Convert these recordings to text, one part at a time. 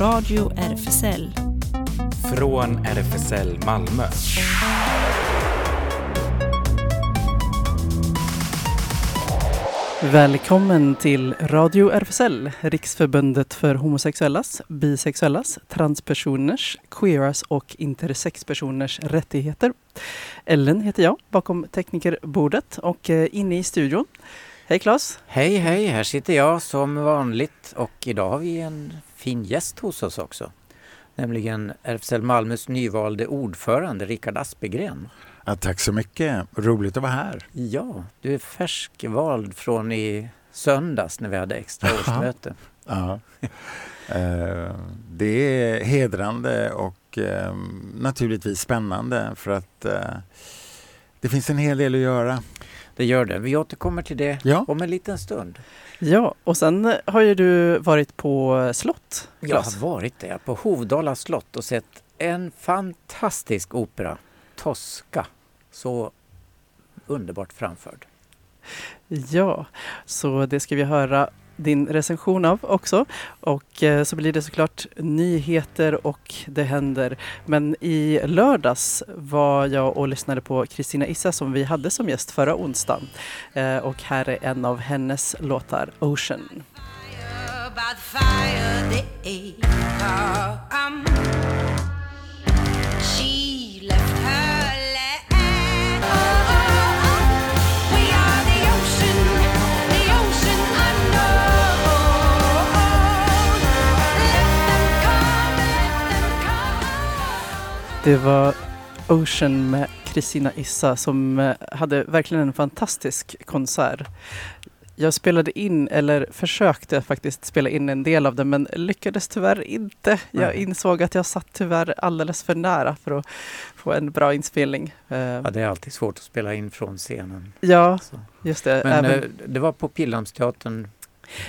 Radio RFSL. Från RFSL Malmö. Välkommen till Radio RFSL, Riksförbundet för homosexuellas, bisexuellas, transpersoners, queeras och intersexpersoners rättigheter. Ellen heter jag bakom teknikerbordet och eh, inne i studion. Hej Claes! Hej hej, här sitter jag som vanligt och idag har vi en fin gäst hos oss också. Nämligen RFSL Malmös nyvalde ordförande Rickard Aspegren. Ja, tack så mycket, roligt att vara här. Ja, du är färskvald från i söndags när vi hade extra årsmöte. Ja. Eh, det är hedrande och eh, naturligtvis spännande för att eh, det finns en hel del att göra. Det gör det. Vi återkommer till det Ja. om en liten stund. Ja, och sen har ju du varit på slott, Jag Claes. har varit där på Hovdala slott och sett en fantastisk opera, Tosca. Så underbart framförd. Ja, så det ska vi höra din recension av också. Och eh, så blir det såklart nyheter och det händer. Men i lördags var jag och lyssnade på Kristina Issa som vi hade som gäst förra onsdagen. Eh, och här är en av hennes låtar, Ocean. by the fire Det var Ocean med Kristina Issa som eh, hade verkligen en fantastisk konsert. Jag spelade in, eller försökte faktiskt spela in en del av den, men lyckades tyvärr inte. Jag insåg att jag satt tyvärr alldeles för nära för att få en bra inspelning. Eh, Ja, det är alltid svårt att spela in från scenen. Ja, Så. just det. Men Även, eh, det var på Pildammsteatern.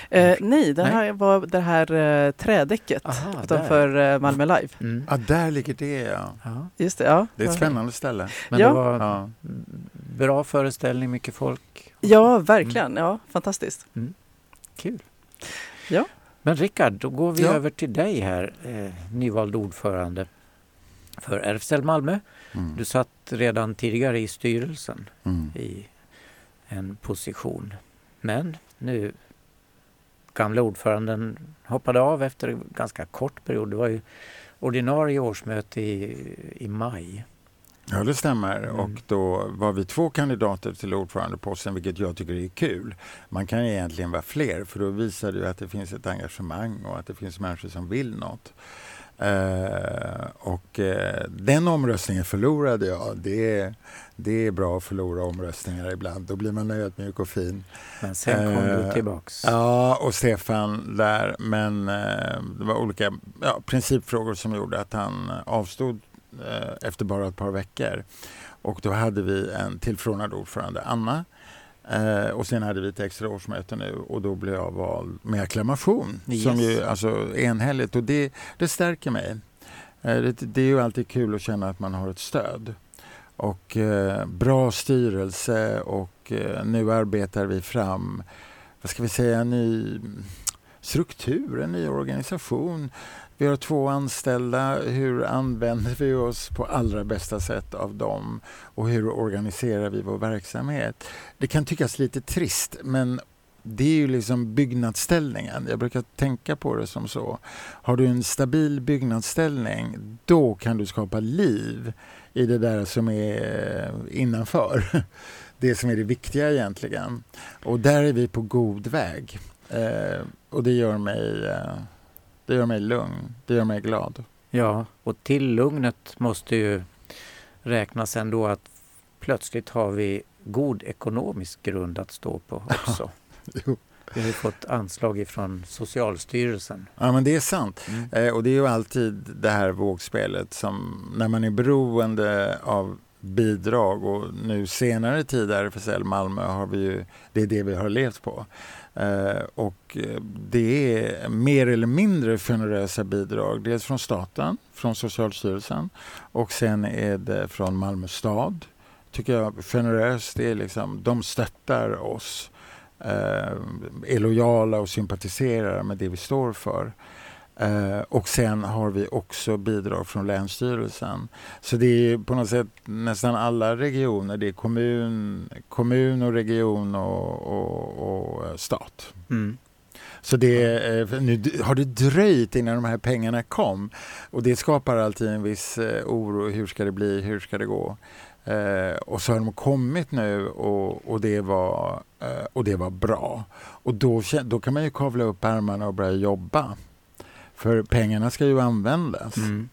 Eh, nej, den nej. här var det här eh, trädäcket Aha, utanför eh, Malmö Live. Mm. Ja, där ligger det ja. Ja. Just det, ja. Det är ett spännande ställe. Men Ja. det var Ja. bra föreställning, mycket folk. Ja, verkligen. Ja, fantastiskt. Kul. Ja. Men Rickard, då går vi Ja. över till dig här, eh, nyvald ordförande för RFSL Malmö. Mm. Du satt redan tidigare i styrelsen Mm. i en position. Men nu, gamla ordföranden hoppade av efter en ganska kort period. Det var ju ordinarie årsmöte i, i maj. Ja, det stämmer. Mm. Och då var vi två kandidater till ordförandeposten, vilket jag tycker är kul. Man kan egentligen vara fler, för då visar det ju att det finns ett engagemang och att det finns människor som vill något. Eh, och eh, den omröstningen förlorade jag. Det är, det är bra att förlora omröstningar ibland. Då blir man ödmjuk och fin. Men sen kom Eh, du tillbaks. Ja, och Stefan där. Men eh, det var olika ja, principfrågor som gjorde att han avstod eh, efter bara ett par veckor. Och då hade vi en tillförordnad ordförande, Anna. Eh, och sen hade vi ett extra årsmöte nu och då blev jag vald med acklamation. Yes. Som ju alltså enhälligt och det, det stärker mig. Eh, det, det är ju alltid kul att känna att man har ett stöd. Och eh, bra styrelse och eh, nu arbetar vi fram, vad ska vi säga, en ny struktur, en ny organisation. Vi har två anställda. Hur använder vi oss på allra bästa sätt av dem? Och hur organiserar vi vår verksamhet? Det kan tyckas lite trist, men det är ju liksom byggnadsställningen. Jag brukar tänka på det som så. Har du en stabil byggnadsställning, då kan du skapa liv i det där som är eh, innanför. Det som är det viktiga egentligen. Och där är vi på god väg. Eh, och det gör mig eh, det gör mig lugn, det gör mig glad. Ja, och till lugnet måste ju räknas ändå att plötsligt har vi god ekonomisk grund att stå på också. Jo. Vi har fått anslag ifrån Socialstyrelsen. Ja men det är sant. Mm. Eh, och det är ju alltid det här vågspelet som när man är beroende av bidrag och nu senare tid RFSL Malmö har vi ju, det är det vi har levt på. Eh, och eh, det är mer eller mindre generösa bidrag, dels från staten, från Socialstyrelsen och sen är det från Malmö stad. Tycker jag generöst, det är liksom, de stöttar oss, eh, är lojala och sympatiserar med det vi står för. Eh, och sen har vi också bidrag från Länsstyrelsen. Så det är på något sätt nästan alla regioner. Det är kommun, kommun och region och, och, och eh, stat. Mm. Så det, eh, nu har det dröjt innan de här pengarna kom och det skapar alltid en viss oro. Hur ska det bli? Hur ska det gå? Eh, och så har de kommit nu och, och, det, var, eh, och det var bra. Och då, då kan man ju kavla upp ärmarna och börja jobba. För pengarna ska ju användas. Mm.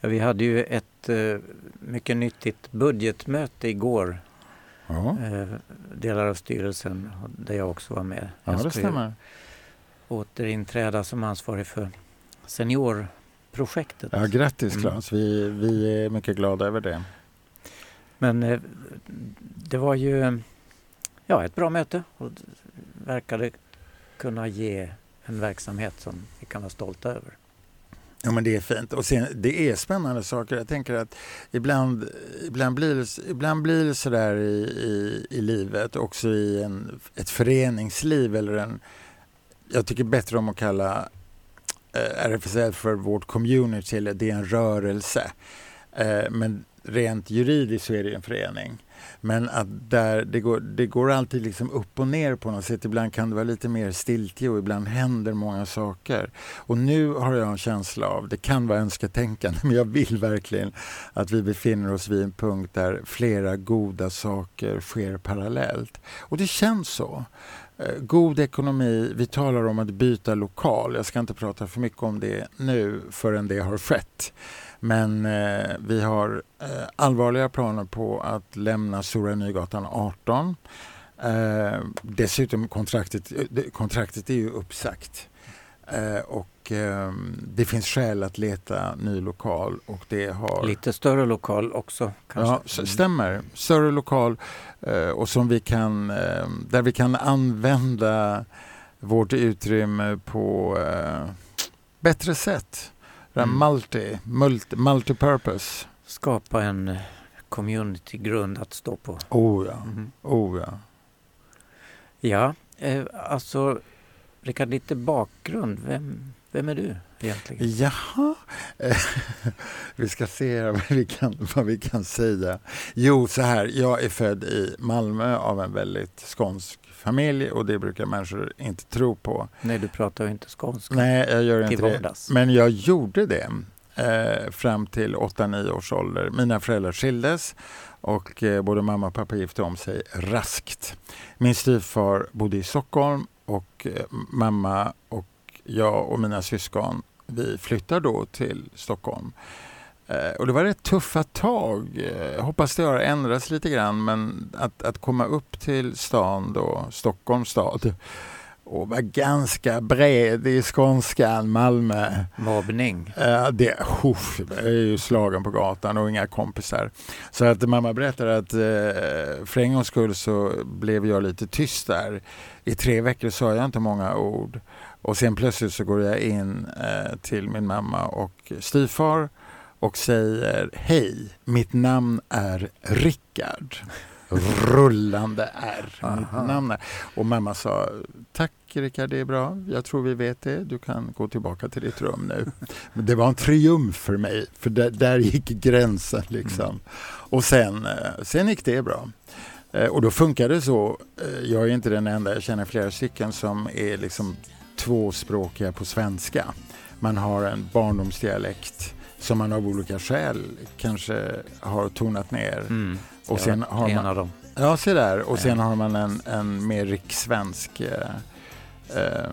Ja, vi hade ju ett eh, mycket nyttigt budgetmöte igår. Ja, Eh, delar av styrelsen där jag också var med. ja jag det stämmer. återinträda som ansvarig för seniorprojektet. Ja, grattis Mm. Claes, vi, vi är mycket glada över det. Men eh, det var ju ja, ett bra möte och verkade kunna ge en verksamhet som vi kan vara stolta över. Ja men det är fint och sen, det är spännande saker. Jag tänker att ibland, ibland blir det, ibland blir det sådär i, i, i livet, också i en, ett föreningsliv eller en... Jag tycker bättre om att kalla eh, RFSL för vårt community, eller det är en rörelse. Eh, men rent juridiskt så är det en förening. Men att där, det, går, det går alltid liksom upp och ner på något sätt. Ibland kan det vara lite mer stiltje och ibland händer många saker. Och nu har jag en känsla av, det kan vara önsketänkande, men jag vill verkligen att vi befinner oss vid en punkt där flera goda saker sker parallellt. Och det känns så. Eh, god ekonomi, vi talar om att byta lokal. Jag ska inte prata för mycket om det nu förrän det har skett. Men eh, vi har eh, allvarliga planer på att lämna Stora Nygatan 18. Eh, dessutom kontraktet, kontraktet är ju uppsagt. Eh, och eh, det finns skäl att leta ny lokal och det har... Lite större lokal också kanske. Ja, stämmer. Större lokal eh, och som vi kan, eh, där vi kan använda vårt utrymme på eh, bättre sätt. Här Mm. multi, multi, multipurpose. Skapa en eh, communitygrund att stå på. Oh ja, Mhm. oh ja. Ja, eh, alltså Rickard, lite bakgrund. Vem, vem är du egentligen? Jaha, vi ska se vad vi, kan, vad vi kan säga. Jo, så här, jag är född i Malmö av en väldigt skånsk familj och det brukar människor inte tro på. Nej, du pratar ju inte skånska Nej, jag gör inte det. Men jag gjorde det eh, fram till 8-9 års ålder. Mina föräldrar skildes och eh, både mamma och pappa gifte om sig raskt. Min styvfar bodde i Stockholm och eh, mamma och jag och mina syskon vi flyttar då till Stockholm. Eh, och det var rätt tuffa tag. Eh, Jag hoppas det har ändrats lite grann men att, att komma upp till stan då, Stockholms stad och vara ganska bred i skånskan, Malmö. Mobbning. Eh, det, jag är ju slagen på gatan och inga kompisar. Så att mamma berättade att eh, för en gångs skull så blev jag lite tyst där. I tre veckor sa jag inte många ord. Och sen plötsligt så går jag in eh, till min mamma och styvfar och säger Hej, mitt namn är Rickard. Rullande R. Mitt namn är. Och mamma sa Tack Rickard, det är bra. Jag tror vi vet det. Du kan gå tillbaka till ditt rum nu. Men det var en triumf för mig, för där, där gick gränsen. liksom. Och sen, eh, sen gick det bra. Eh, Och då funkar det så. eh, Jag är inte den enda, jag känner flera stycken som är liksom tvåspråkiga på svenska. Man har en barndomsdialekt som man av olika skäl kanske har tonat ner. Mm. Och sen har en man, av dem. ja, se där. Och sen har man en, en mer rikssvensk eh, eh,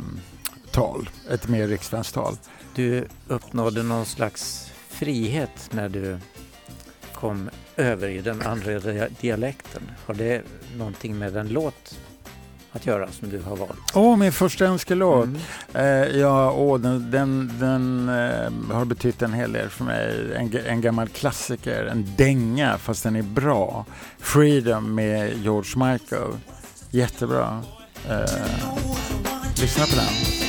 tal. Ett mer rikssvenskt tal. Du uppnådde någon slags frihet när du kom över i den andra dia- dialekten. Har det någonting med en låt att göra som du har valt? Åh, min första önskelåt. Mm. Eh, ja, åh, den, den, den eh, har betytt en hel del för mig. En, en gammal klassiker, en dänga fast den är bra. Freedom med George Michael. Jättebra. Eh, lyssna på den.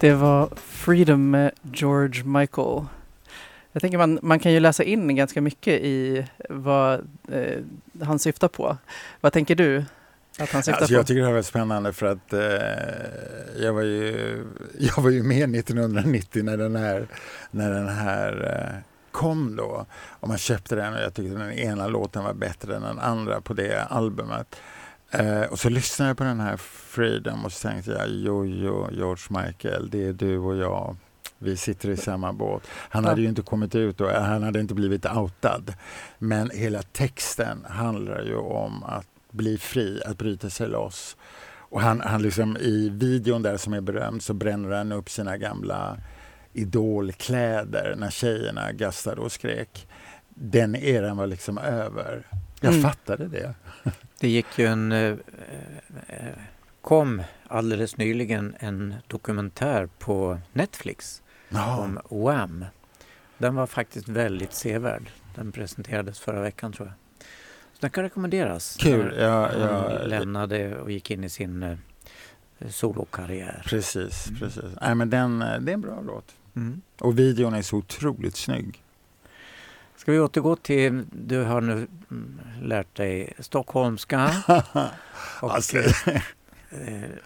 Det var Freedom med George Michael. Jag tänker man, man kan ju läsa in ganska mycket i vad eh, han syftar på. Vad tänker du att han syftar Alltså på? jag tycker det här var spännande för att eh, jag, var ju, jag var ju med 1990 när den här, när den här eh, kom då. Och man köpte den och jag tyckte den ena låten var bättre än den andra på det albumet. Eh, och så lyssnade jag på den här Freedom och så tänkte jag, jo, jo, George Michael, det är du och jag. Vi sitter i samma båt. Han hade ju inte kommit ut och han hade inte blivit outad. Men hela texten handlar ju om att bli fri, att bryta sig loss. Och han, han liksom, I videon där som är berömd så bränner han upp sina gamla idolkläder när tjejerna gastade och skrek. Den eran var liksom över. Jag Mm. fattade det. Det gick ju en... Eh, eh, kom alldeles nyligen en dokumentär på Netflix Ja, om Wham. Den var faktiskt väldigt sevärd. Den presenterades förra veckan tror jag. Så den kan rekommenderas. Kul. När Ja, Han ja, lämnade och gick in i sin eh, solokarriär. precis, Mm. precis. Nej, men den, eh, det är en bra låt. Mm. Och videon är så otroligt snygg. Ska vi återgå till, du har nu mm, lärt dig stockholmska? Och Alltså,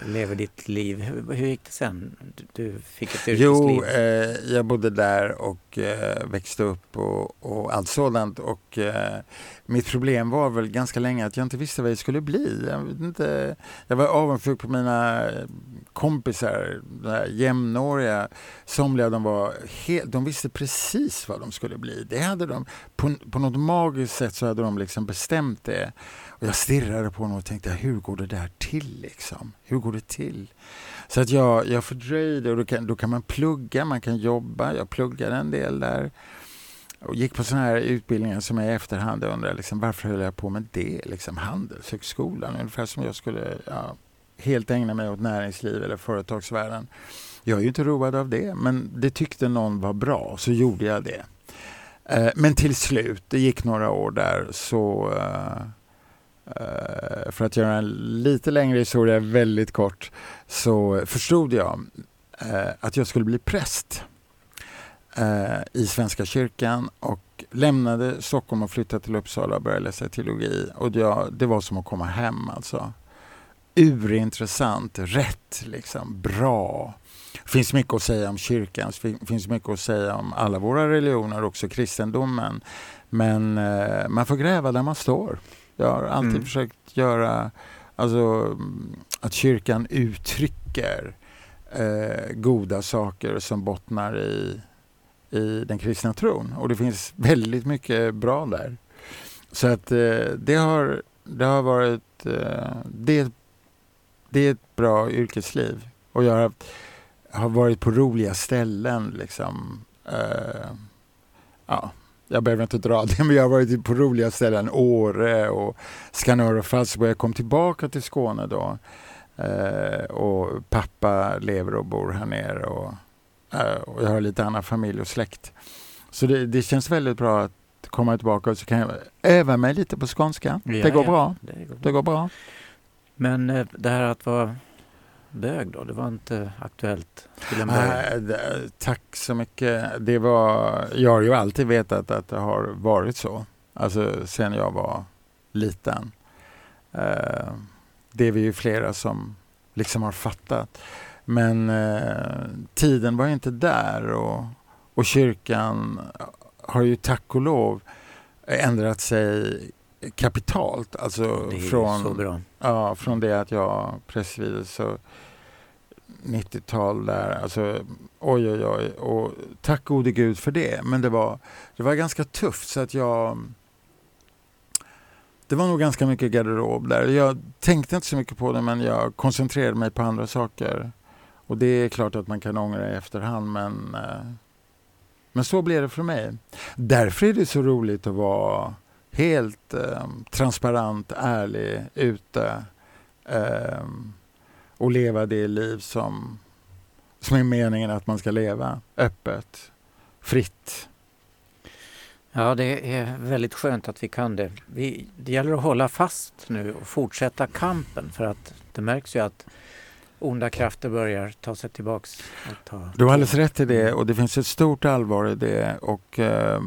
lever ditt liv. Hur, hur gick det sen? Du, fick ett Jo, yrkesliv. eh, jag bodde där och eh, växte upp och, och allt sådant. Och, eh, mitt problem var väl ganska länge att jag inte visste vad jag skulle bli. Jag, vet inte, jag var avundsjuk på mina eh, kompisar, jämnåriga. Somliga de var helt, de visste precis vad de skulle bli. Det hade de, på, på något magiskt sätt så hade de liksom bestämt det. Och jag stirrade på honom och tänkte, hur går det där till liksom? Hur går det till? Så att jag, jag fördröjde och då kan, då kan man plugga, man kan jobba. Jag pluggade en del där och gick på sådana här utbildningar som jag i efterhand undrar liksom, varför höll jag på med det? Liksom, Handelshögskolan, ungefär som jag skulle ja, helt ägna mig åt näringsliv eller företagsvärlden. Jag är ju inte road av det, men det tyckte någon var bra, så gjorde jag det. Eh, men till slut, det gick några år där, så eh, Eh, för att göra en lite längre historia väldigt kort, så förstod jag eh, att jag skulle bli präst eh, i Svenska kyrkan och lämnade Stockholm och flyttade till Uppsala och började läsa teologi. Och jag, det var som att komma hem alltså. Urintressant, rätt, liksom, bra. Det finns mycket att säga om kyrkan, det finns mycket att säga om alla våra religioner, också kristendomen. Men eh, man får gräva där man står. Jag har alltid Mm. försökt göra, alltså att kyrkan uttrycker eh, goda saker som bottnar i, i den kristna tron. Och det finns väldigt mycket bra där. Så att eh, det, har, det har varit, eh, det, det är ett bra yrkesliv. Och jag har, haft- har varit på roliga ställen liksom. Eh, ja, jag behöver inte dra det, men jag har varit på roliga ställen, Åre och Skanör och Falsterbo. Jag kom tillbaka till Skåne då. Eh, och pappa lever och bor här nere och, eh, och jag har lite annan familj och släkt. Så det, det känns väldigt bra att komma tillbaka och så kan jag öva mig lite på skånska. Ja, det går ja. bra. Det går bra. Det går bra. Men eh, det här att vara bög då, det var inte aktuellt till en början? Det- tack så mycket. Det var, jag har ju alltid vetat att det har varit så. Alltså sen jag var liten. Eh, det är vi ju flera som liksom har fattat. Men eh, tiden var inte där och, och kyrkan har ju tack och lov ändrat sig kapitalt. Alltså det från. Ja, från det att jag pressvides så 90-tal där, alltså oj oj oj. Och tack gode gud för det. Men det var, det var ganska tufft så att jag det var nog ganska mycket garderob där. Jag tänkte inte så mycket på det men jag koncentrerade mig på andra saker. Och det är klart att man kan ångra i efterhand men, eh, men så blev det för mig. Därför är det så roligt att vara helt eh, transparent, ärlig, ute eh, och leva det liv som, som är meningen att man ska leva. Öppet, fritt. Ja, det är väldigt skönt att vi kan det. Vi, det gäller att hålla fast nu och fortsätta kampen för att det märks ju att onda krafter börjar ta sig tillbaks. Ta Du har alldeles rätt i det och det finns ett stort allvar i det och, eh,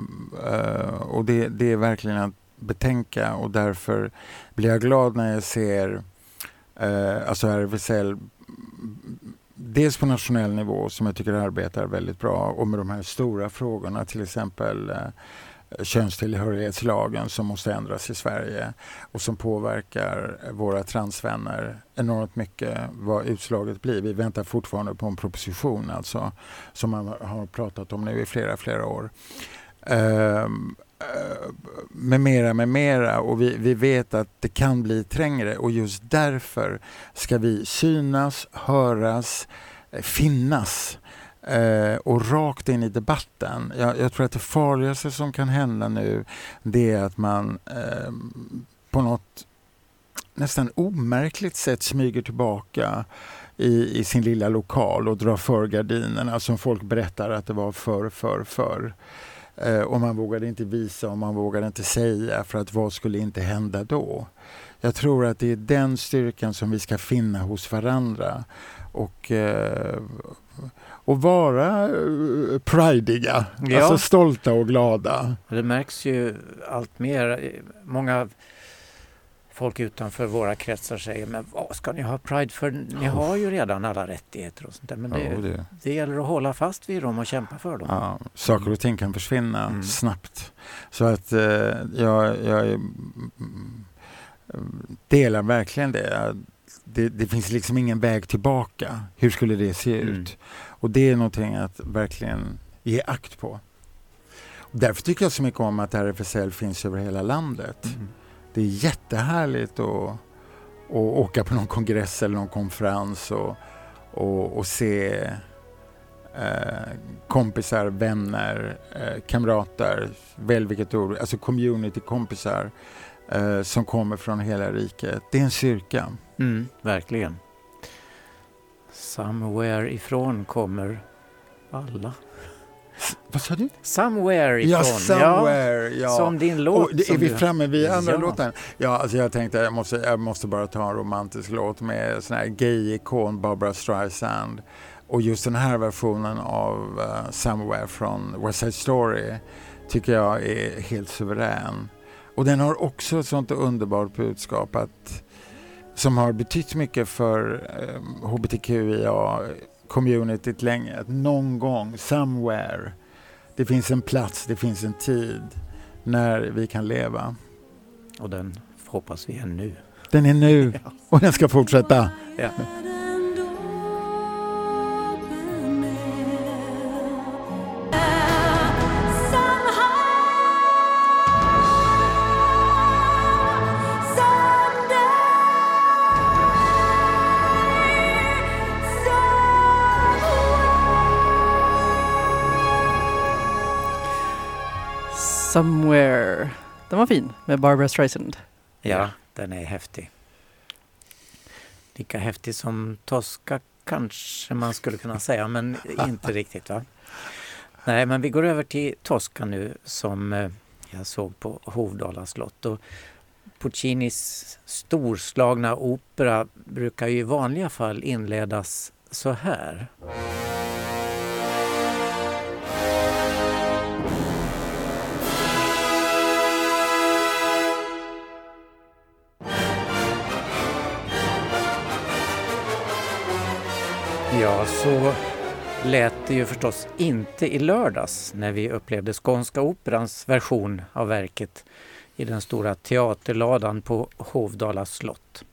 eh, och det, det är verkligen att betänka och därför blir jag glad när jag ser eh, alltså RFSL dels på nationell nivå som jag tycker arbetar väldigt bra och med de här stora frågorna till exempel eh, könstillhörighetslagen som måste ändras i Sverige och som påverkar våra transvänner enormt mycket vad utslaget blir. Vi väntar fortfarande på en proposition alltså som man har pratat om nu i flera, flera år. Um, med mera, med mera och vi, vi vet att det kan bli trängre och just därför ska vi synas, höras, eh, finnas eh, och rakt in i debatten. Jag, jag tror att det farligaste som kan hända nu det är att man eh, på något nästan omärkligt sätt smyger tillbaka i, i sin lilla lokal och drar för gardinerna som folk berättar att det var för, för, för. Eh, och man vågade inte visa och man vågade inte säga för att vad skulle inte hända då? Jag tror att det är den styrkan som vi ska finna hos varandra och, eh, och vara eh, prideiga, Ja. alltså stolta och glada. Det märks ju allt mer. Många folk utanför våra kretsar säger men vad ska ni ha Pride för? Ni har ju redan alla rättigheter och sånt där. Men Ja, det, det, det gäller att hålla fast vid dem och kämpa för dem. ja, saker och ting kan försvinna Mm. snabbt. Så att eh, jag, jag mm, delar verkligen det. Det. Det finns liksom ingen väg tillbaka. Hur skulle det se Mm. ut? Och det är någonting att verkligen ge akt på. Därför tycker jag så mycket om att RFSL finns över hela landet. Mm. Det är jättehärligt att, att åka på någon kongress eller någon konferens och, och, och se eh, kompisar, vänner, eh, kamrater, välj vilket ord, alltså community-kompisar eh, som kommer från hela riket. Det är en styrka. Mm, verkligen. Somewhere ifrån kommer alla. Vad sa du? Somewhere ifrån. Ja, somewhere. Ja. Som din låt. Och det, är vi du- framme vid andra Ja. låten? Ja, alltså jag tänkte jag måste, jag måste bara ta en romantisk låt med sån här gay-ikon Barbara Streisand. Och just den här versionen av uh, Somewhere från West Side Story tycker jag är helt suverän. Och den har också ett sånt underbart budskap att, som har betytt mycket för um, hbtqia-communityt länge. Att någon gång, somewhere, det finns en plats, det finns en tid när vi kan leva. Och den hoppas vi är nu. Den är nu och den ska fortsätta. Ja. Somewhere. Den var fin med Barbara Streisand. Ja, den är häftig. Lika häftig som Tosca kanske man skulle kunna säga, men inte riktigt va? Nej, men vi går över till Tosca nu som eh, jag såg på Hovdala slott. Och Puccinis storslagna opera brukar ju i vanliga fall inledas så här. Ja, så lät det ju förstås inte i lördags när vi upplevde Skånska Operans version av verket i den stora teaterladan på Hovdala slott.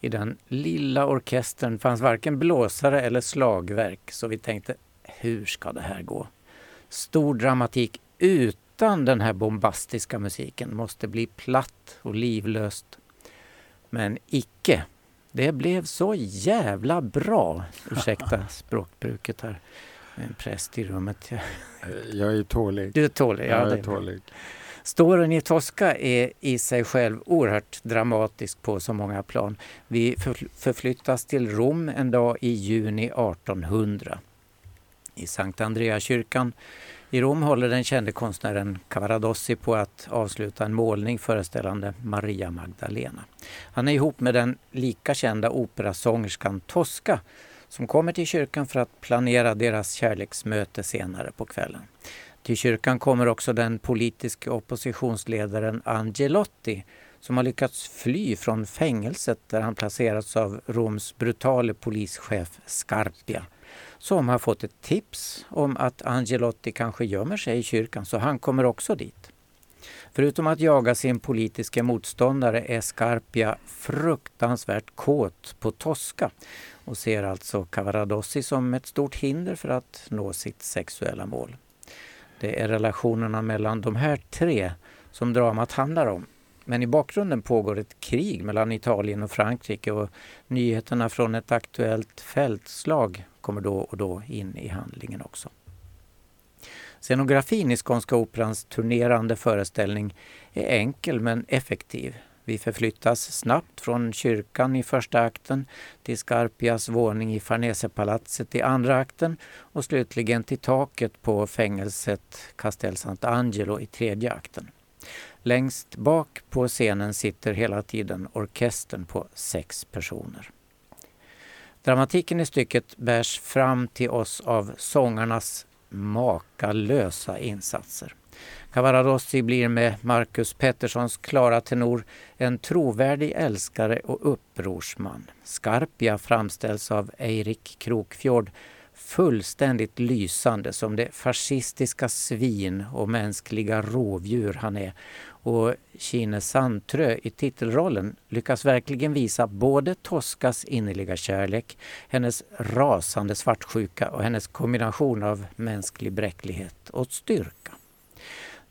I den lilla orkestern fanns varken blåsare eller slagverk så vi tänkte, hur ska det här gå? Stor dramatik utan den här bombastiska musiken måste bli platt och livlöst. Men icke. Det blev så jävla bra. Ursäkta språkbruket här. En präst i rummet. Jag är tålig. Du är tålig. Ja, jag är tålig. Storyn i Tosca är i sig själv oerhört dramatisk på så många plan. Vi förfl- förflyttas till Rom en dag i juni 1800. I Sankt Andreakyrkan i Rom håller den kände konstnären Cavaradossi på att avsluta en målning föreställande Maria Magdalena. Han är ihop med den lika kända operasångerskan Tosca som kommer till kyrkan för att planera deras kärleksmöte senare på kvällen. Till kyrkan kommer också den politiska oppositionsledaren Angelotti som har lyckats fly från fängelset där han placerats av Roms brutale polischef Scarpia som har fått ett tips om att Angelotti kanske gömmer sig i kyrkan så han kommer också dit. Förutom att jaga sin politiska motståndare är Scarpia fruktansvärt kåt på Tosca och ser alltså Cavaradossi som ett stort hinder för att nå sitt sexuella mål. Det är relationerna mellan de här tre som dramat handlar om. Men i bakgrunden pågår ett krig mellan Italien och Frankrike och nyheterna från ett aktuellt fältslag kommer då och då in i handlingen också. Scenografin i Skånska Operans turnerande föreställning är enkel men effektiv. Vi förflyttas snabbt från kyrkan i första akten till Scarpias våning i Farnesepalatset i andra akten och slutligen till taket på fängelset Castel Sant'Angelo i tredje akten. Längst bak på scenen sitter hela tiden orkestern på sex personer. Dramatiken i stycket bärs fram till oss av sångarnas makalösa insatser. Cavaradossi blir med Marcus Petterssons klara tenor en trovärdig älskare och upprorsman. Scarpia framställs av Eirik Krokfjord fullständigt lysande som det fascistiska svin och mänskliga rovdjur han är. Och Kine Sandtrö i titelrollen lyckas verkligen visa både Toskas innerliga kärlek, hennes rasande svartsjuka och hennes kombination av mänsklig bräcklighet och styrka.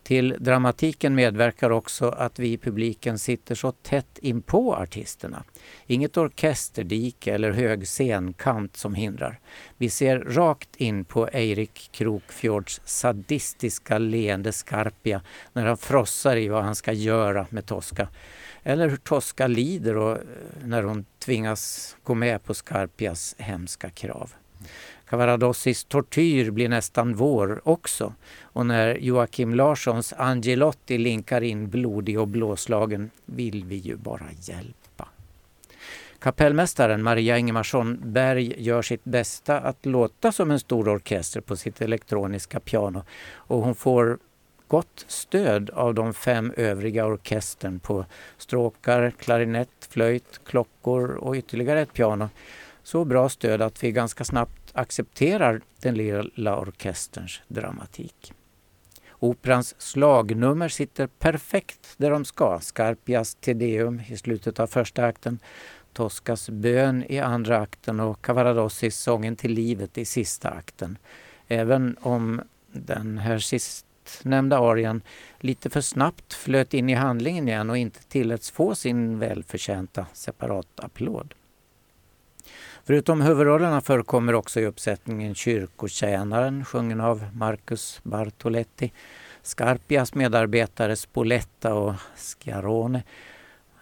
Till dramatiken medverkar också att vi i publiken sitter så tätt inpå artisterna. Inget orkesterdike eller hög scenkant som hindrar. Vi ser rakt in på Eirik Krokfjords sadistiska leende Scarpia när han frossar i vad han ska göra med Tosca. Eller hur Tosca lider och, eh, när hon tvingas gå med på Scarpias hemska krav. Cavaradossis tortyr blir nästan vår också. Och när Joakim Larssons Angelotti linkar in blodig och blåslagen vill vi ju bara hjälpa. Kapellmästaren Maria Ingemarsson Berg gör sitt bästa att låta som en stor orkester på sitt elektroniska piano och hon får gott stöd av de fem övriga orkestern på stråkar, klarinett, flöjt, klockor och ytterligare ett piano. Så bra stöd att vi ganska snabbt accepterar den lilla orkesterns dramatik. Operans slagnummer sitter perfekt där de ska. Scarpias Te Deum i slutet av första akten, Toscas bön i andra akten och Cavaradossis Sången till livet i sista akten. Även om den här sistnämnda arian lite för snabbt flöt in i handlingen igen och inte tilläts få sin välförtjänta separatapplåd. Förutom huvudrollerna förekommer också i uppsättningen Kyrkotjänaren sjungen av Marcus Bartoletti, Scarpias medarbetare Spoletta och Schiarone,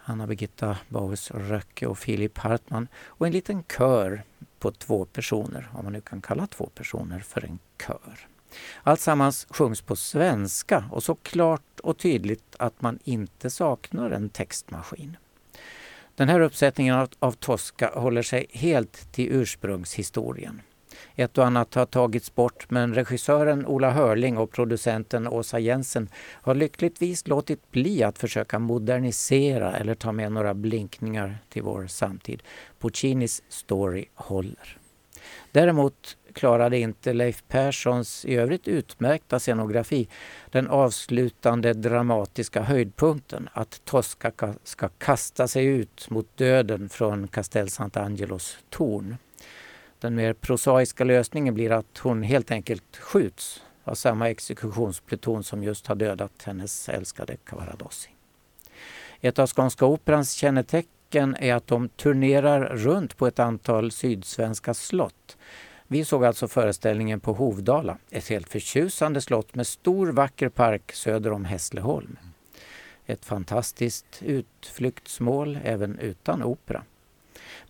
Anna Birgitta Bauers Röcke och Filip Hartman och en liten kör på två personer, om man nu kan kalla två personer för en kör. Alltsammans sjungs på svenska och så klart och tydligt att man inte saknar en textmaskin. Den här uppsättningen av, av Tosca håller sig helt till ursprungshistorien. Ett och annat har tagits bort men regissören Ola Hörling och producenten Åsa Jensen har lyckligtvis låtit bli att försöka modernisera eller ta med några blinkningar till vår samtid. Puccinis story håller. Däremot klarade inte Leif Perssons i övrigt utmärkta scenografi den avslutande dramatiska höjdpunkten att Tosca ska kasta sig ut mot döden från Castel Sant'Angelos torn. Den mer prosaiska lösningen blir att hon helt enkelt skjuts av samma exekutionspluton som just har dödat hennes älskade Cavaradossi. Ett av Skånska Operans kännetecken är att de turnerar runt på ett antal sydsvenska slott vi såg alltså föreställningen på Hovdala, ett helt förtjusande slott med stor vacker park söder om Hässleholm. Ett fantastiskt utflyktsmål även utan opera.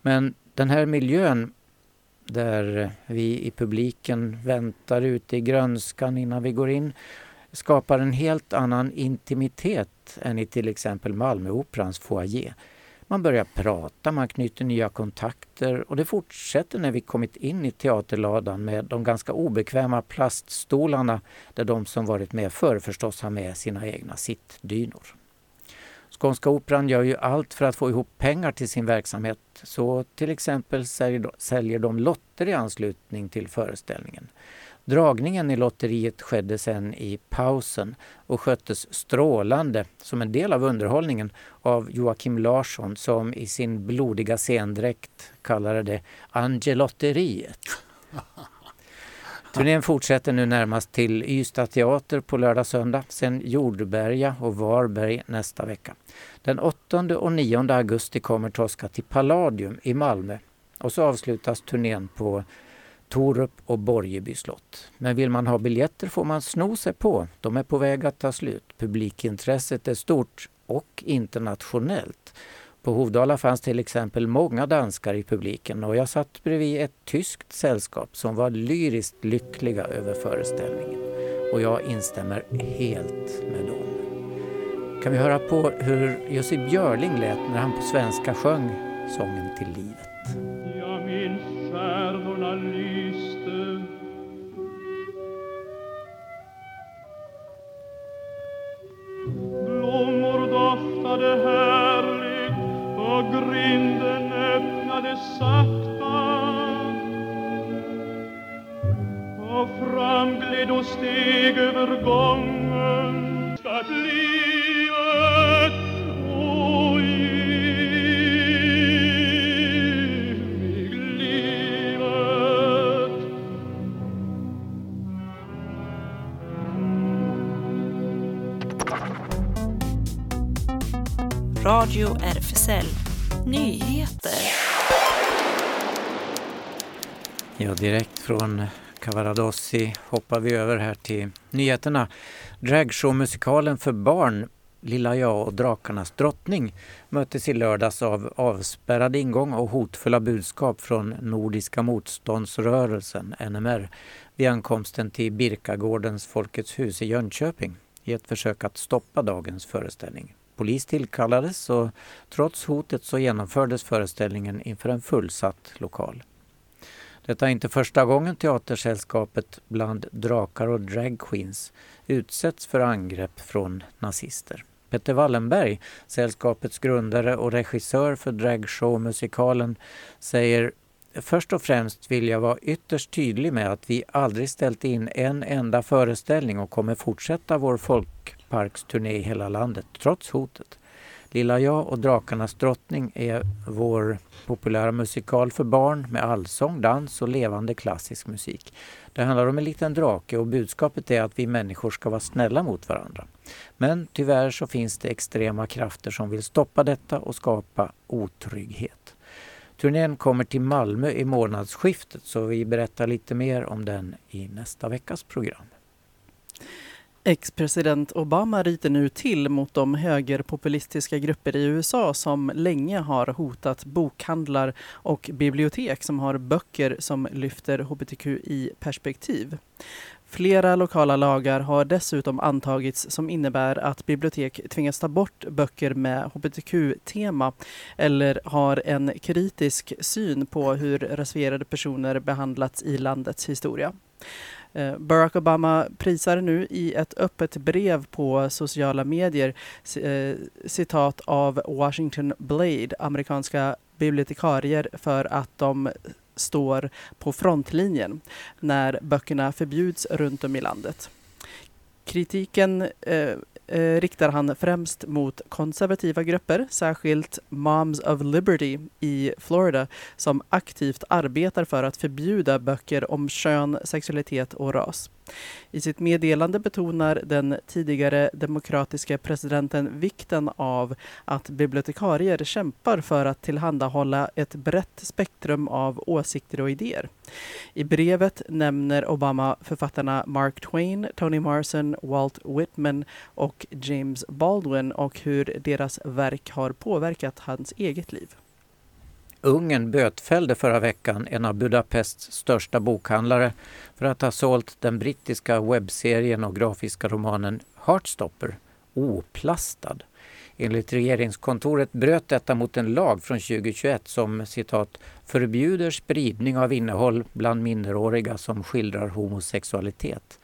Men den här miljön där vi i publiken väntar ute i grönskan innan vi går in skapar en helt annan intimitet än i till exempel Malmöoperans foyer. Man börjar prata, man knyter nya kontakter och det fortsätter när vi kommit in i teaterladan med de ganska obekväma plaststolarna där de som varit med förr förstås har med sina egna sittdynor. Skånska Operan gör ju allt för att få ihop pengar till sin verksamhet. Så till exempel säljer de lotter i anslutning till föreställningen. Dragningen i lotteriet skedde sen i pausen och sköttes strålande som en del av underhållningen av Joakim Larsson som i sin blodiga scendräkt kallade det Angelotteriet. Turnén fortsätter nu närmast till Ystad teater på lördag söndag, sen Jordberga och Varberg nästa vecka. Den 8 och 9 augusti kommer Tosca till Palladium i Malmö och så avslutas turnén på Torup och Borgeby slott. Men vill man ha biljetter får man sno sig på. De är på väg att ta slut. Publikintresset är stort och internationellt. På Hovdala fanns till exempel många danskar i publiken och jag satt bredvid ett tyskt sällskap som var lyriskt lyckliga över föreställningen. Och jag instämmer helt med dem. Kan vi höra på hur Jussi Björling lät när han på svenska sjöng sången till liv. Radio RFSL Nyheter. Ja, direkt från Cavaradossi hoppar vi över här till nyheterna. Dragshowmusikalen för barn Lilla jag och drakarnas drottning möttes i lördags av avspärrad ingång och hotfulla budskap från Nordiska motståndsrörelsen, NMR, vid ankomsten till Birkagårdens Folkets hus i Jönköping i ett försök att stoppa dagens föreställning. Polis tillkallades och trots hotet så genomfördes föreställningen inför en fullsatt lokal. Detta är inte första gången Teatersällskapet bland drakar och dragqueens utsätts för angrepp från nazister. Peter Wallenberg, sällskapets grundare och regissör för dragshowmusikalen, säger Först och främst vill jag vara ytterst tydlig med att vi aldrig ställt in en enda föreställning och kommer fortsätta vår folk parksturné i hela landet, trots hotet. Lilla jag och Drakarnas drottning är vår populära musikal för barn med allsång, dans och levande klassisk musik. Det handlar om en liten drake och budskapet är att vi människor ska vara snälla mot varandra. Men tyvärr så finns det extrema krafter som vill stoppa detta och skapa otrygghet. Turnén kommer till Malmö i månadsskiftet så vi berättar lite mer om den i nästa veckas program. Ex-president Obama ryter nu till mot de högerpopulistiska grupper i USA som länge har hotat bokhandlar och bibliotek som har böcker som lyfter hbtqi-perspektiv. Flera lokala lagar har dessutom antagits som innebär att bibliotek tvingas ta bort böcker med hbtq-tema eller har en kritisk syn på hur reserverade personer behandlats i landets historia. Eh, Barack Obama prisar nu i ett öppet brev på sociala medier eh, citat av Washington Blade, amerikanska bibliotekarier, för att de står på frontlinjen när böckerna förbjuds runt om i landet. Kritiken eh, eh, riktar han främst mot konservativa grupper, särskilt Moms of Liberty i Florida, som aktivt arbetar för att förbjuda böcker om kön, sexualitet och ras. I sitt meddelande betonar den tidigare demokratiska presidenten vikten av att bibliotekarier kämpar för att tillhandahålla ett brett spektrum av åsikter och idéer. I brevet nämner Obama författarna Mark Twain, Toni Morrison, Walt Whitman och James Baldwin och hur deras verk har påverkat hans eget liv. Ungern bötfällde förra veckan en av Budapests största bokhandlare för att ha sålt den brittiska webbserien och grafiska romanen Heartstopper oplastad. Enligt regeringskontoret bröt detta mot en lag från 2021 som citat förbjuder spridning av innehåll bland minderåriga som skildrar homosexualitet.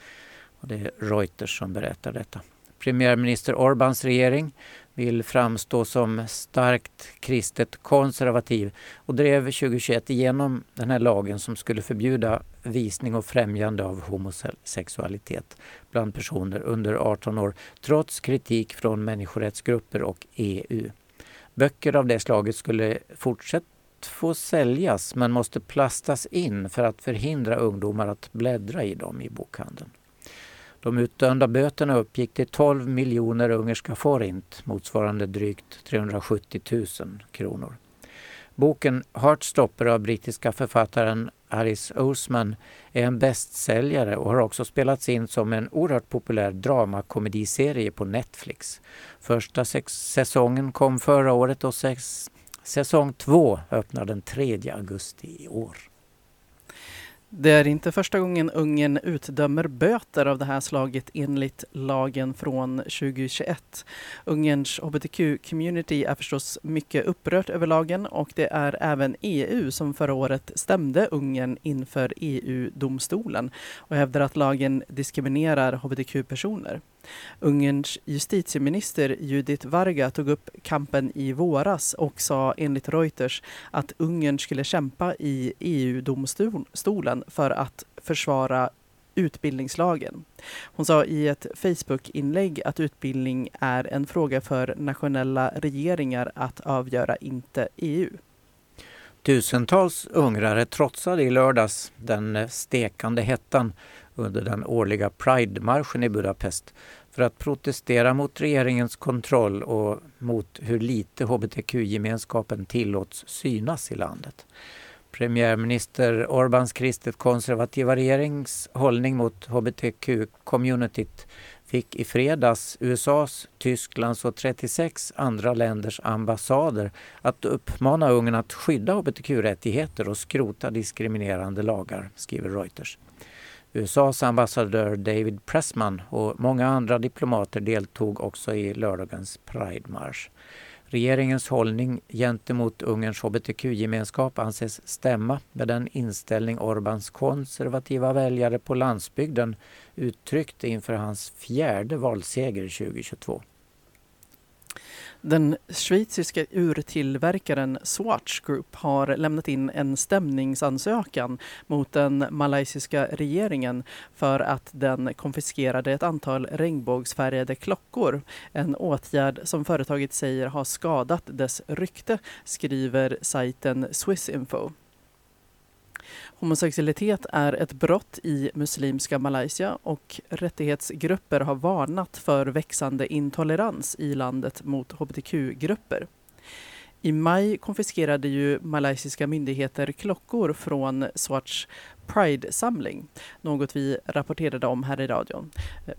Och det är Reuters som berättar detta. Premiärminister Orbáns regering vill framstå som starkt kristet konservativ och drev 2021 igenom den här lagen som skulle förbjuda visning och främjande av homosexualitet bland personer under 18 år trots kritik från människorättsgrupper och EU. Böcker av det slaget skulle fortsatt få säljas men måste plastas in för att förhindra ungdomar att bläddra i dem i bokhandeln. De utdömda böterna uppgick till 12 miljoner ungerska forint, motsvarande drygt 370 000 kronor. Boken Heartstopper av brittiska författaren Alice Oseman är en bästsäljare och har också spelats in som en oerhört populär dramakomediserie på Netflix. Första säsongen kom förra året och säsong två öppnar den 3 augusti i år. Det är inte första gången Ungern utdömer böter av det här slaget enligt lagen från 2021. Ungerns hbtq-community är förstås mycket upprört över lagen och det är även EU som förra året stämde Ungern inför EU-domstolen och hävdar att lagen diskriminerar hbtq-personer. Ungerns justitieminister Judith Varga tog upp kampen i våras och sa enligt Reuters att Ungern skulle kämpa i EU-domstolen för att försvara utbildningslagen. Hon sa i ett Facebook-inlägg att utbildning är en fråga för nationella regeringar att avgöra, inte EU. Tusentals ungrare trotsade i lördags den stekande hettan under den årliga Pride-marschen i Budapest för att protestera mot regeringens kontroll och mot hur lite hbtq-gemenskapen tillåts synas i landet. Premiärminister Orbáns kristet konservativa regerings hållning mot hbtq-communityt fick i fredags USAs, Tysklands och 36 andra länders ambassader att uppmana Ungern att skydda hbtq-rättigheter och skrota diskriminerande lagar, skriver Reuters. USAs ambassadör David Pressman och många andra diplomater deltog också i lördagens Pride-marsch. Regeringens hållning gentemot Ungerns hbtq-gemenskap anses stämma med den inställning Orbáns konservativa väljare på landsbygden uttryckte inför hans fjärde valseger 2022. Den schweiziska urtillverkaren Swatch Group har lämnat in en stämningsansökan mot den malaysiska regeringen för att den konfiskerade ett antal regnbågsfärgade klockor. En åtgärd som företaget säger har skadat dess rykte, skriver sajten Swissinfo. Homosexualitet är ett brott i muslimska Malaysia och rättighetsgrupper har varnat för växande intolerans i landet mot hbtq-grupper. I maj konfiskerade ju malaysiska myndigheter klockor från Swatch Pride-samling, något vi rapporterade om här i radion,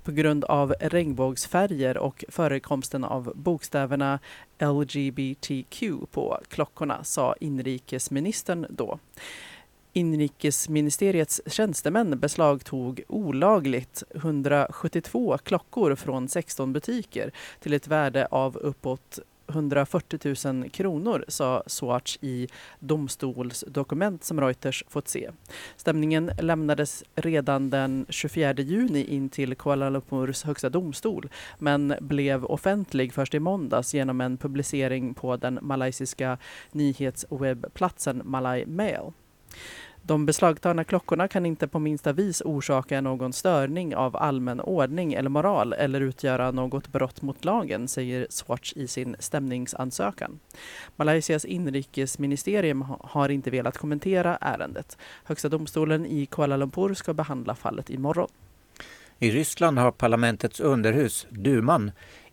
på grund av regnbågsfärger och förekomsten av bokstäverna LGBTQ på klockorna, sa inrikesministern då. Inrikesministeriets tjänstemän beslagtog olagligt 172 klockor från 16 butiker till ett värde av uppåt 140 000 kronor, sa Swatch i domstolsdokument som Reuters fått se. Stämningen lämnades redan den 24 juni in till Kuala Lumpurs högsta domstol men blev offentlig först i måndags genom en publicering på den malaysiska nyhetswebbplatsen Malay Mail. De beslagtagna klockorna kan inte på minsta vis orsaka någon störning av allmän ordning eller moral eller utgöra något brott mot lagen, säger Swatch i sin stämningsansökan. Malaysias inrikesministerium har inte velat kommentera ärendet. Högsta domstolen i Kuala Lumpur ska behandla fallet imorgon. I Ryssland har parlamentets underhus, duman,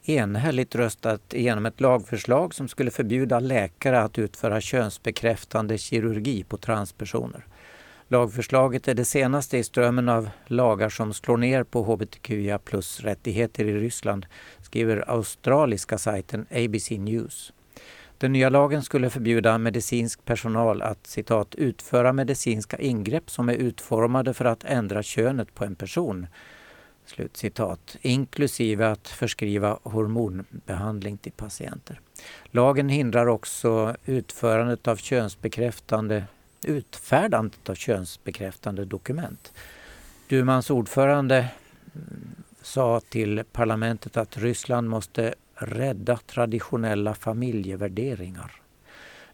enhälligt röstat igenom ett lagförslag som skulle förbjuda läkare att utföra könsbekräftande kirurgi på transpersoner. Lagförslaget är det senaste i strömmen av lagar som slår ner på hbtqia plus-rättigheter i Ryssland, skriver australiska sajten ABC News. Den nya lagen skulle förbjuda medicinsk personal att citat, utföra medicinska ingrepp som är utformade för att ändra könet på en person. Slutcitat. Inklusive att förskriva hormonbehandling till patienter. Lagen hindrar också utförandet av könsbekräftande, utfärdandet av könsbekräftande dokument. Dumans ordförande mm, sa till parlamentet att Ryssland måste rädda traditionella familjevärderingar.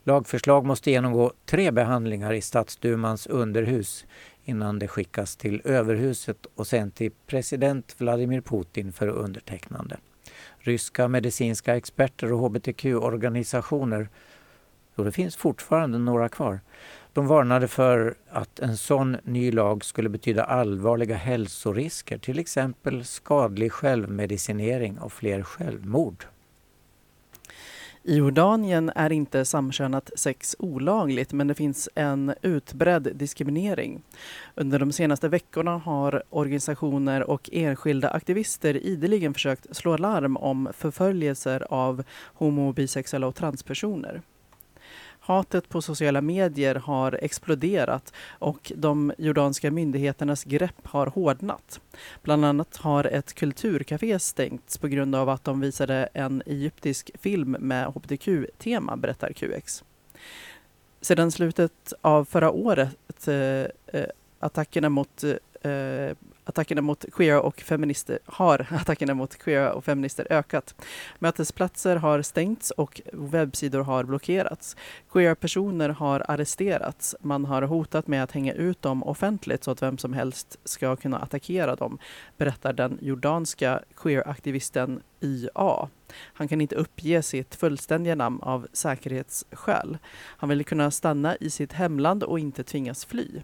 Lagförslag måste genomgå tre behandlingar i stadsdumans underhus innan det skickas till överhuset och sen till president Vladimir Putin för undertecknande. Ryska medicinska experter och hbtq-organisationer, och det finns fortfarande några kvar, de varnade för att en sån ny lag skulle betyda allvarliga hälsorisker, till exempel skadlig självmedicinering och fler självmord. I Jordanien är inte samkönat sex olagligt men det finns en utbredd diskriminering. Under de senaste veckorna har organisationer och enskilda aktivister ideligen försökt slå larm om förföljelser av homo-, bisexuella och transpersoner. Hatet på sociala medier har exploderat och de jordanska myndigheternas grepp har hårdnat. Bland annat har ett kulturcafé stängts på grund av att de visade en egyptisk film med hbtq-tema, berättar QX. Sedan slutet av förra året eh, eh attackerna mot eh, attackerna mot queera och feminister har attackerna mot queera och feminister ökat. Mötesplatser har stängts och webbsidor har blockerats. Queera-personer har arresterats. Man har hotat med att hänga ut dem offentligt så att vem som helst ska kunna attackera dem, berättar den jordanska queer-aktivisten YA. Han kan inte uppge sitt fullständiga namn av säkerhetsskäl. Han vill kunna stanna i sitt hemland och inte tvingas fly.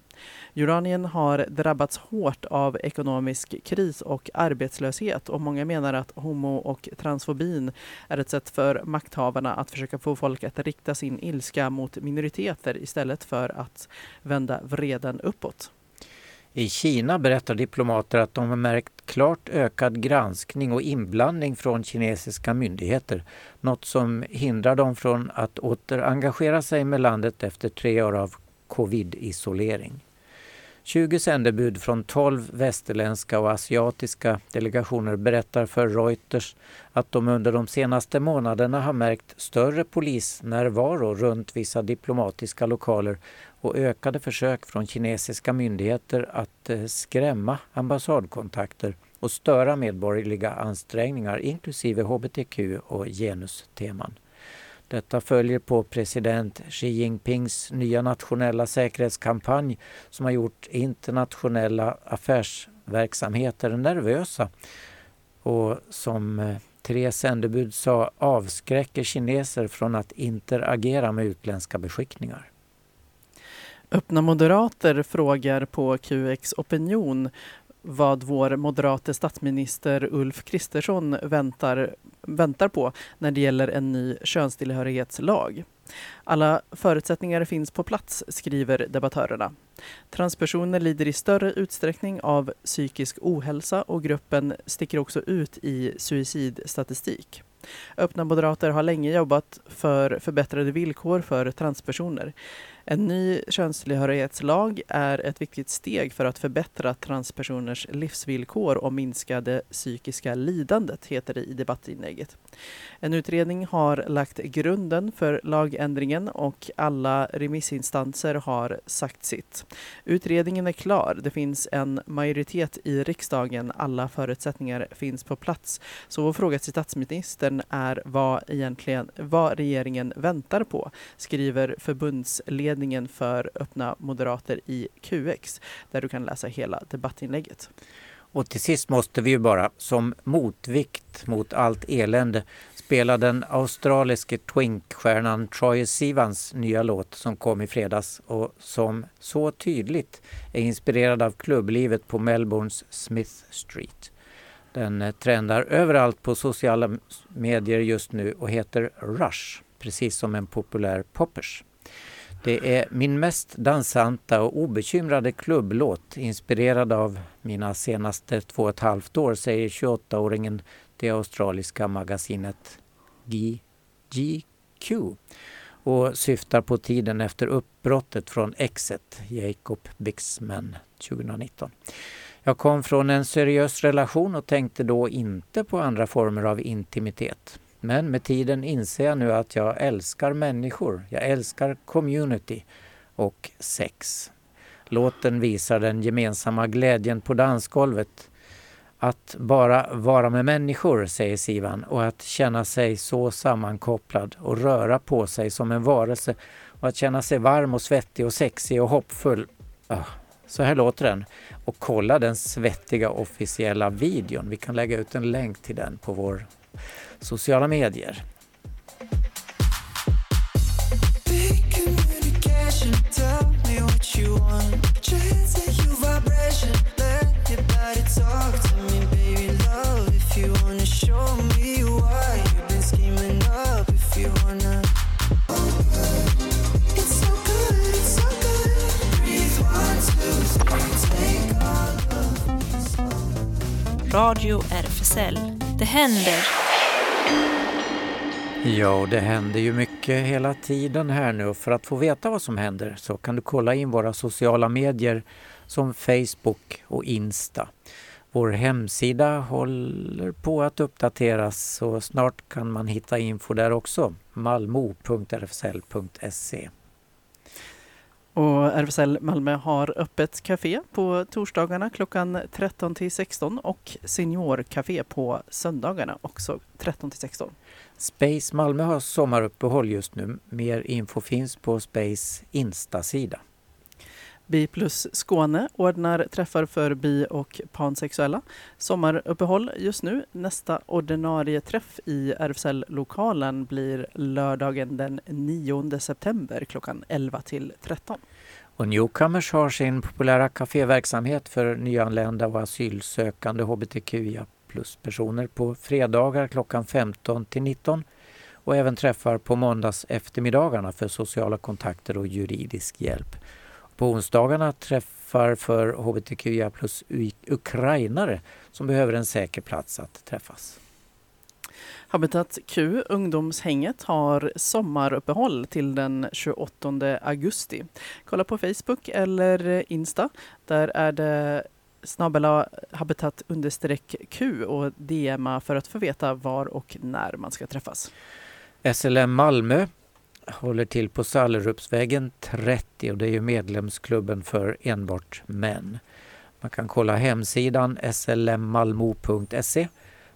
Jordanien har drabbats hårt av ekonomisk kris och arbetslöshet och många menar att homo och transfobin är ett sätt för makthavarna att försöka få folk att rikta sin ilska mot minoriteter istället för att vända vreden uppåt. I Kina berättar diplomater att de har märkt klart ökad granskning och inblandning från kinesiska myndigheter. Något som hindrar dem från att åter engagera sig med landet efter tre år av covid-isolering. 20 sändebud från 12 västerländska och asiatiska delegationer berättar för Reuters att de under de senaste månaderna har märkt större polisnärvaro runt vissa diplomatiska lokaler och ökade försök från kinesiska myndigheter att eh, skrämma ambassadkontakter och störa medborgerliga ansträngningar inklusive hbtq och genusteman. Detta följer på president Xi Jinpings nya nationella säkerhetskampanj som har gjort internationella affärsverksamheter nervösa och som eh, tre sändebud sa avskräcker kineser från att interagera med utländska beskickningar. Öppna moderater frågar på QX Opinion vad vår moderate statsminister Ulf Kristersson väntar, väntar på när det gäller en ny könstillhörighetslag. Alla förutsättningar finns på plats, skriver debattörerna. Transpersoner lider i större utsträckning av psykisk ohälsa och gruppen sticker också ut i suicidstatistik. Öppna Moderater har länge jobbat för förbättrade villkor för transpersoner. En ny könstillhörighetslag är ett viktigt steg för att förbättra transpersoners livsvillkor och minska det psykiska lidandet, heter det i debattinlägget. En utredning har lagt grunden för lagändringen och alla remissinstanser har sagt sitt. Utredningen är klar. Det finns en majoritet i riksdagen. Alla förutsättningar finns på plats. Så vår fråga till statsministern är vad, egentligen, vad regeringen väntar på, skriver förbundsledningen för Öppna Moderater i QX, där du kan läsa hela debattinlägget. Och till sist måste vi ju bara som motvikt mot allt elände spela den australiske twinkstjärnan Troye Sivans nya låt som kom i fredags och som så tydligt är inspirerad av klubblivet på Melbournes Smith Street. Den trendar överallt på sociala medier just nu och heter Rush, precis som en populär poppers. Det är min mest dansanta och obekymrade klubblåt inspirerad av mina senaste två och ett halvt år, säger 28-åringen det australiska magasinet GQ och syftar på tiden efter uppbrottet från exet Jacob Bixman 2019. Jag kom från en seriös relation och tänkte då inte på andra former av intimitet. Men med tiden inser jag nu att jag älskar människor, jag älskar community och sex. Låten visar den gemensamma glädjen på dansgolvet. Att bara vara med människor, säger Sivan, och att känna sig så sammankopplad och röra på sig som en varelse och att känna sig varm och svettig och sexig och hoppfull. Ah, så här låter den. Och kolla den svettiga officiella videon. Vi kan lägga ut en länk till den på vår sociala medier. Radio RFSL. Det händer. Ja, och det händer ju mycket hela tiden här nu och för att få veta vad som händer så kan du kolla in våra sociala medier som Facebook och Insta. Vår hemsida håller på att uppdateras så snart kan man hitta info där också. malmo.rfsl.se Och RFSL Malmö har öppet café på torsdagarna klockan 13 till 16 och seniorkafé på söndagarna också 13 till 16. Space Malmö har sommaruppehåll just nu. Mer info finns på Space Insta-sida. Bi plus Skåne ordnar träffar för bi och pansexuella. Sommaruppehåll just nu. Nästa ordinarie träff i RFSL-lokalen blir lördagen den 9 september klockan 11 till 13. Och Newcomers har sin populära kaféverksamhet för nyanlända och asylsökande hbtqia plus-personer på fredagar klockan 15 till 19 och även träffar på måndags eftermiddagarna för sociala kontakter och juridisk hjälp. På onsdagarna träffar för hbtqia plus ukrainare som behöver en säker plats att träffas. Habitat Q, ungdomshänget, har sommaruppehåll till den 28 augusti. Kolla på Facebook eller Insta. Där är det snabbela habitat understreck Q och DMa för att få veta var och när man ska träffas. SLM Malmö håller till på Sallerupsvägen 30 och det är ju medlemsklubben för enbart män. Man kan kolla hemsidan slmmalmo.se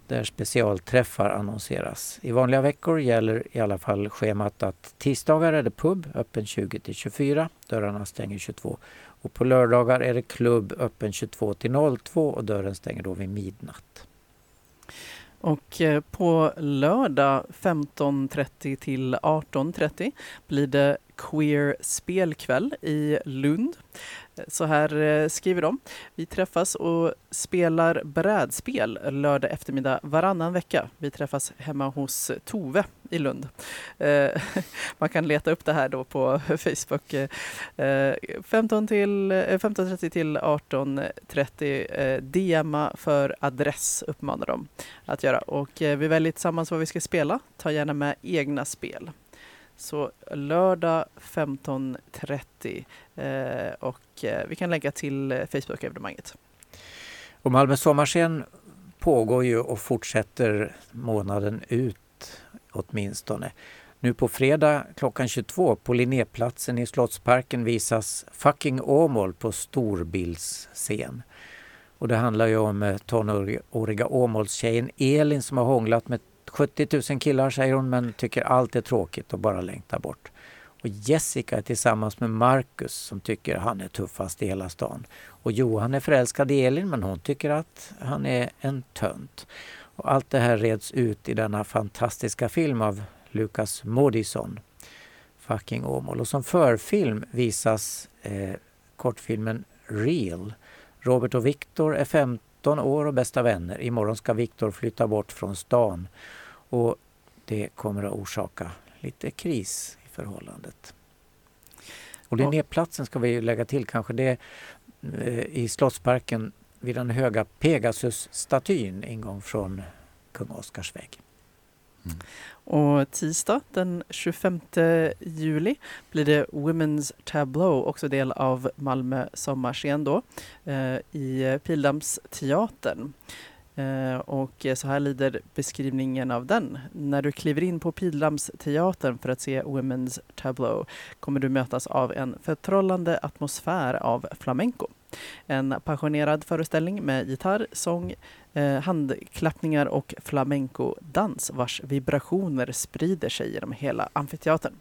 där specialträffar annonseras. I vanliga veckor gäller i alla fall schemat att tisdagar är det pub öppen 20 till 24, dörrarna stänger 22 och på lördagar är det klubb öppen 22 till 02 och dörren stänger då vid midnatt. Och eh, på lördag 15.30 till 18.30 blir det Queer spelkväll i Lund. Så här eh, skriver de. Vi träffas och spelar brädspel lördag eftermiddag varannan vecka. Vi träffas hemma hos Tove i Lund. Eh, man kan leta upp det här då på Facebook. Eh, 15 till, 15.30 till 18.30. DMa för adress uppmanar de att göra. Och vi väljer tillsammans vad vi ska spela. Ta gärna med egna spel. Så lördag 15.30 eh, och eh, vi kan lägga till eh, Facebook-evenemanget. Och Malmö sommarscen pågår ju och fortsätter månaden ut åtminstone. Nu på fredag klockan 22 på Linnéplatsen i Slottsparken visas Fucking Åmål på storbildsscen. Och det handlar ju om eh, tonåriga Åmålstjejen Elin som har hånglat med 70 000 killar säger hon men tycker allt är tråkigt och bara längtar bort. Och Jessica är tillsammans med Marcus som tycker han är tuffast i hela stan. Och Johan är förälskad i Elin men hon tycker att han är en tönt. Och allt det här reds ut i denna fantastiska film av Lukas Moodysson, Fucking Åmål. Och som förfilm visas eh, kortfilmen Real. Robert och Viktor är 15 år och bästa vänner. Imorgon ska Viktor flytta bort från stan och det kommer att orsaka lite kris i förhållandet. Och Linnéplatsen ska vi lägga till kanske. Det är eh, i Slottsparken vid den höga Pegasus-statyn en gång från kung Oscars väg. Mm. Och tisdag den 25 juli blir det Women's Tableau, också del av Malmö sommarscen då, eh, i Pildammsteatern. Eh, och så här lyder beskrivningen av den. När du kliver in på Pildammsteatern för att se Women's Tableau kommer du mötas av en förtrollande atmosfär av flamenco. En passionerad föreställning med gitarr, sång, eh, handklappningar och flamenco-dans vars vibrationer sprider sig genom hela amfiteatern.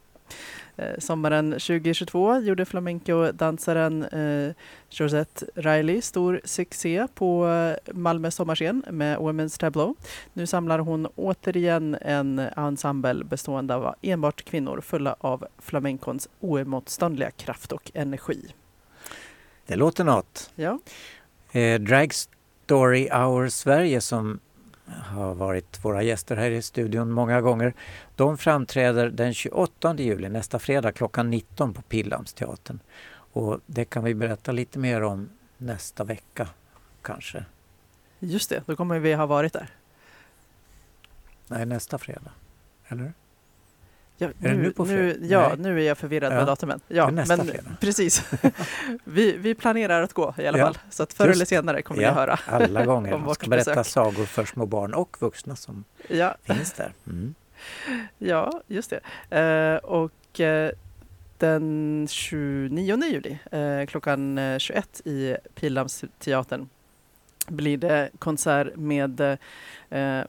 Eh, sommaren 2022 gjorde flamenco-dansaren eh, Josette Riley stor succé på eh, Malmö sommarscen med Women's Tableau. Nu samlar hon återigen en ensemble bestående av enbart kvinnor fulla av flamencons oemotståndliga kraft och energi. Det låter något. Ja, Eh, Drag Story Hour Sverige som har varit våra gäster här i studion många gånger. De framträder den 28 juli, nästa fredag klockan 19 på Pildammsteatern. Och det kan vi berätta lite mer om nästa vecka kanske. just det. Då kommer vi ha varit där. Nej, nästa fredag. Eller? Ja, det nu på fredag? ja, Nej. nu är jag förvirrad Ja, med datumen. Ja, är men fredag. precis. vi, vi planerar att gå i alla Ja, fall. Så att förr just eller senare kommer ja, ni höra. Alla gånger. Man ska berätta besök. sagor för små barn och vuxna som Ja, finns där. Mm. ja just det. Eh, och eh, den 29 juli eh, klockan eh, 21 i Pildammsteatern blir det konsert med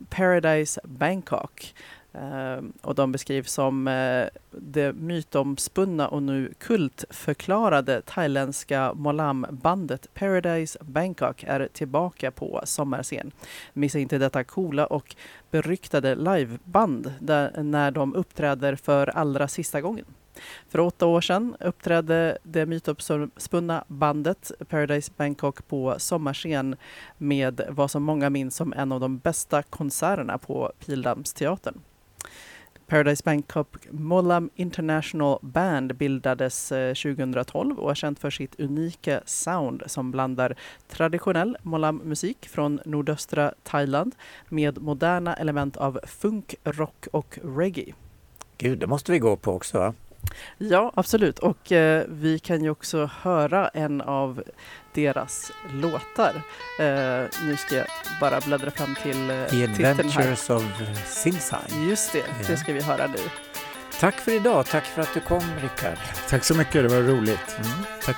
Paradise Bangkok. Ehm, och de beskrivs som eh, det mytomspunna och nu kultförklarade thailändska Molam-bandet Paradise Bangkok är tillbaka på sommarscen. Missa inte detta coola och beryktade liveband där, när de uppträder för allra sista gången. För åtta år sedan uppträdde det mytomspunna bandet Paradise Bangkok på sommarscen med vad som många minns som en av de bästa konserterna på Pildammsteatern. Paradise Bangkok Mollam International Band bildades eh, 2012 och är känt för sitt unika sound som blandar traditionell Mollam-musik från nordöstra Thailand med moderna element av funk, rock och reggae. Gud, det måste vi gå på också va? Ja, absolut. Och eh, vi kan ju också höra en av deras låtar. Eh, nu ska jag bara bläddra fram till eh, The titeln här. Adventures of Silsai. Just det, Ja. det ska vi höra nu. Tack för idag. Tack för att du kom Rickard. Tack så mycket, det var roligt. Mm. Tack.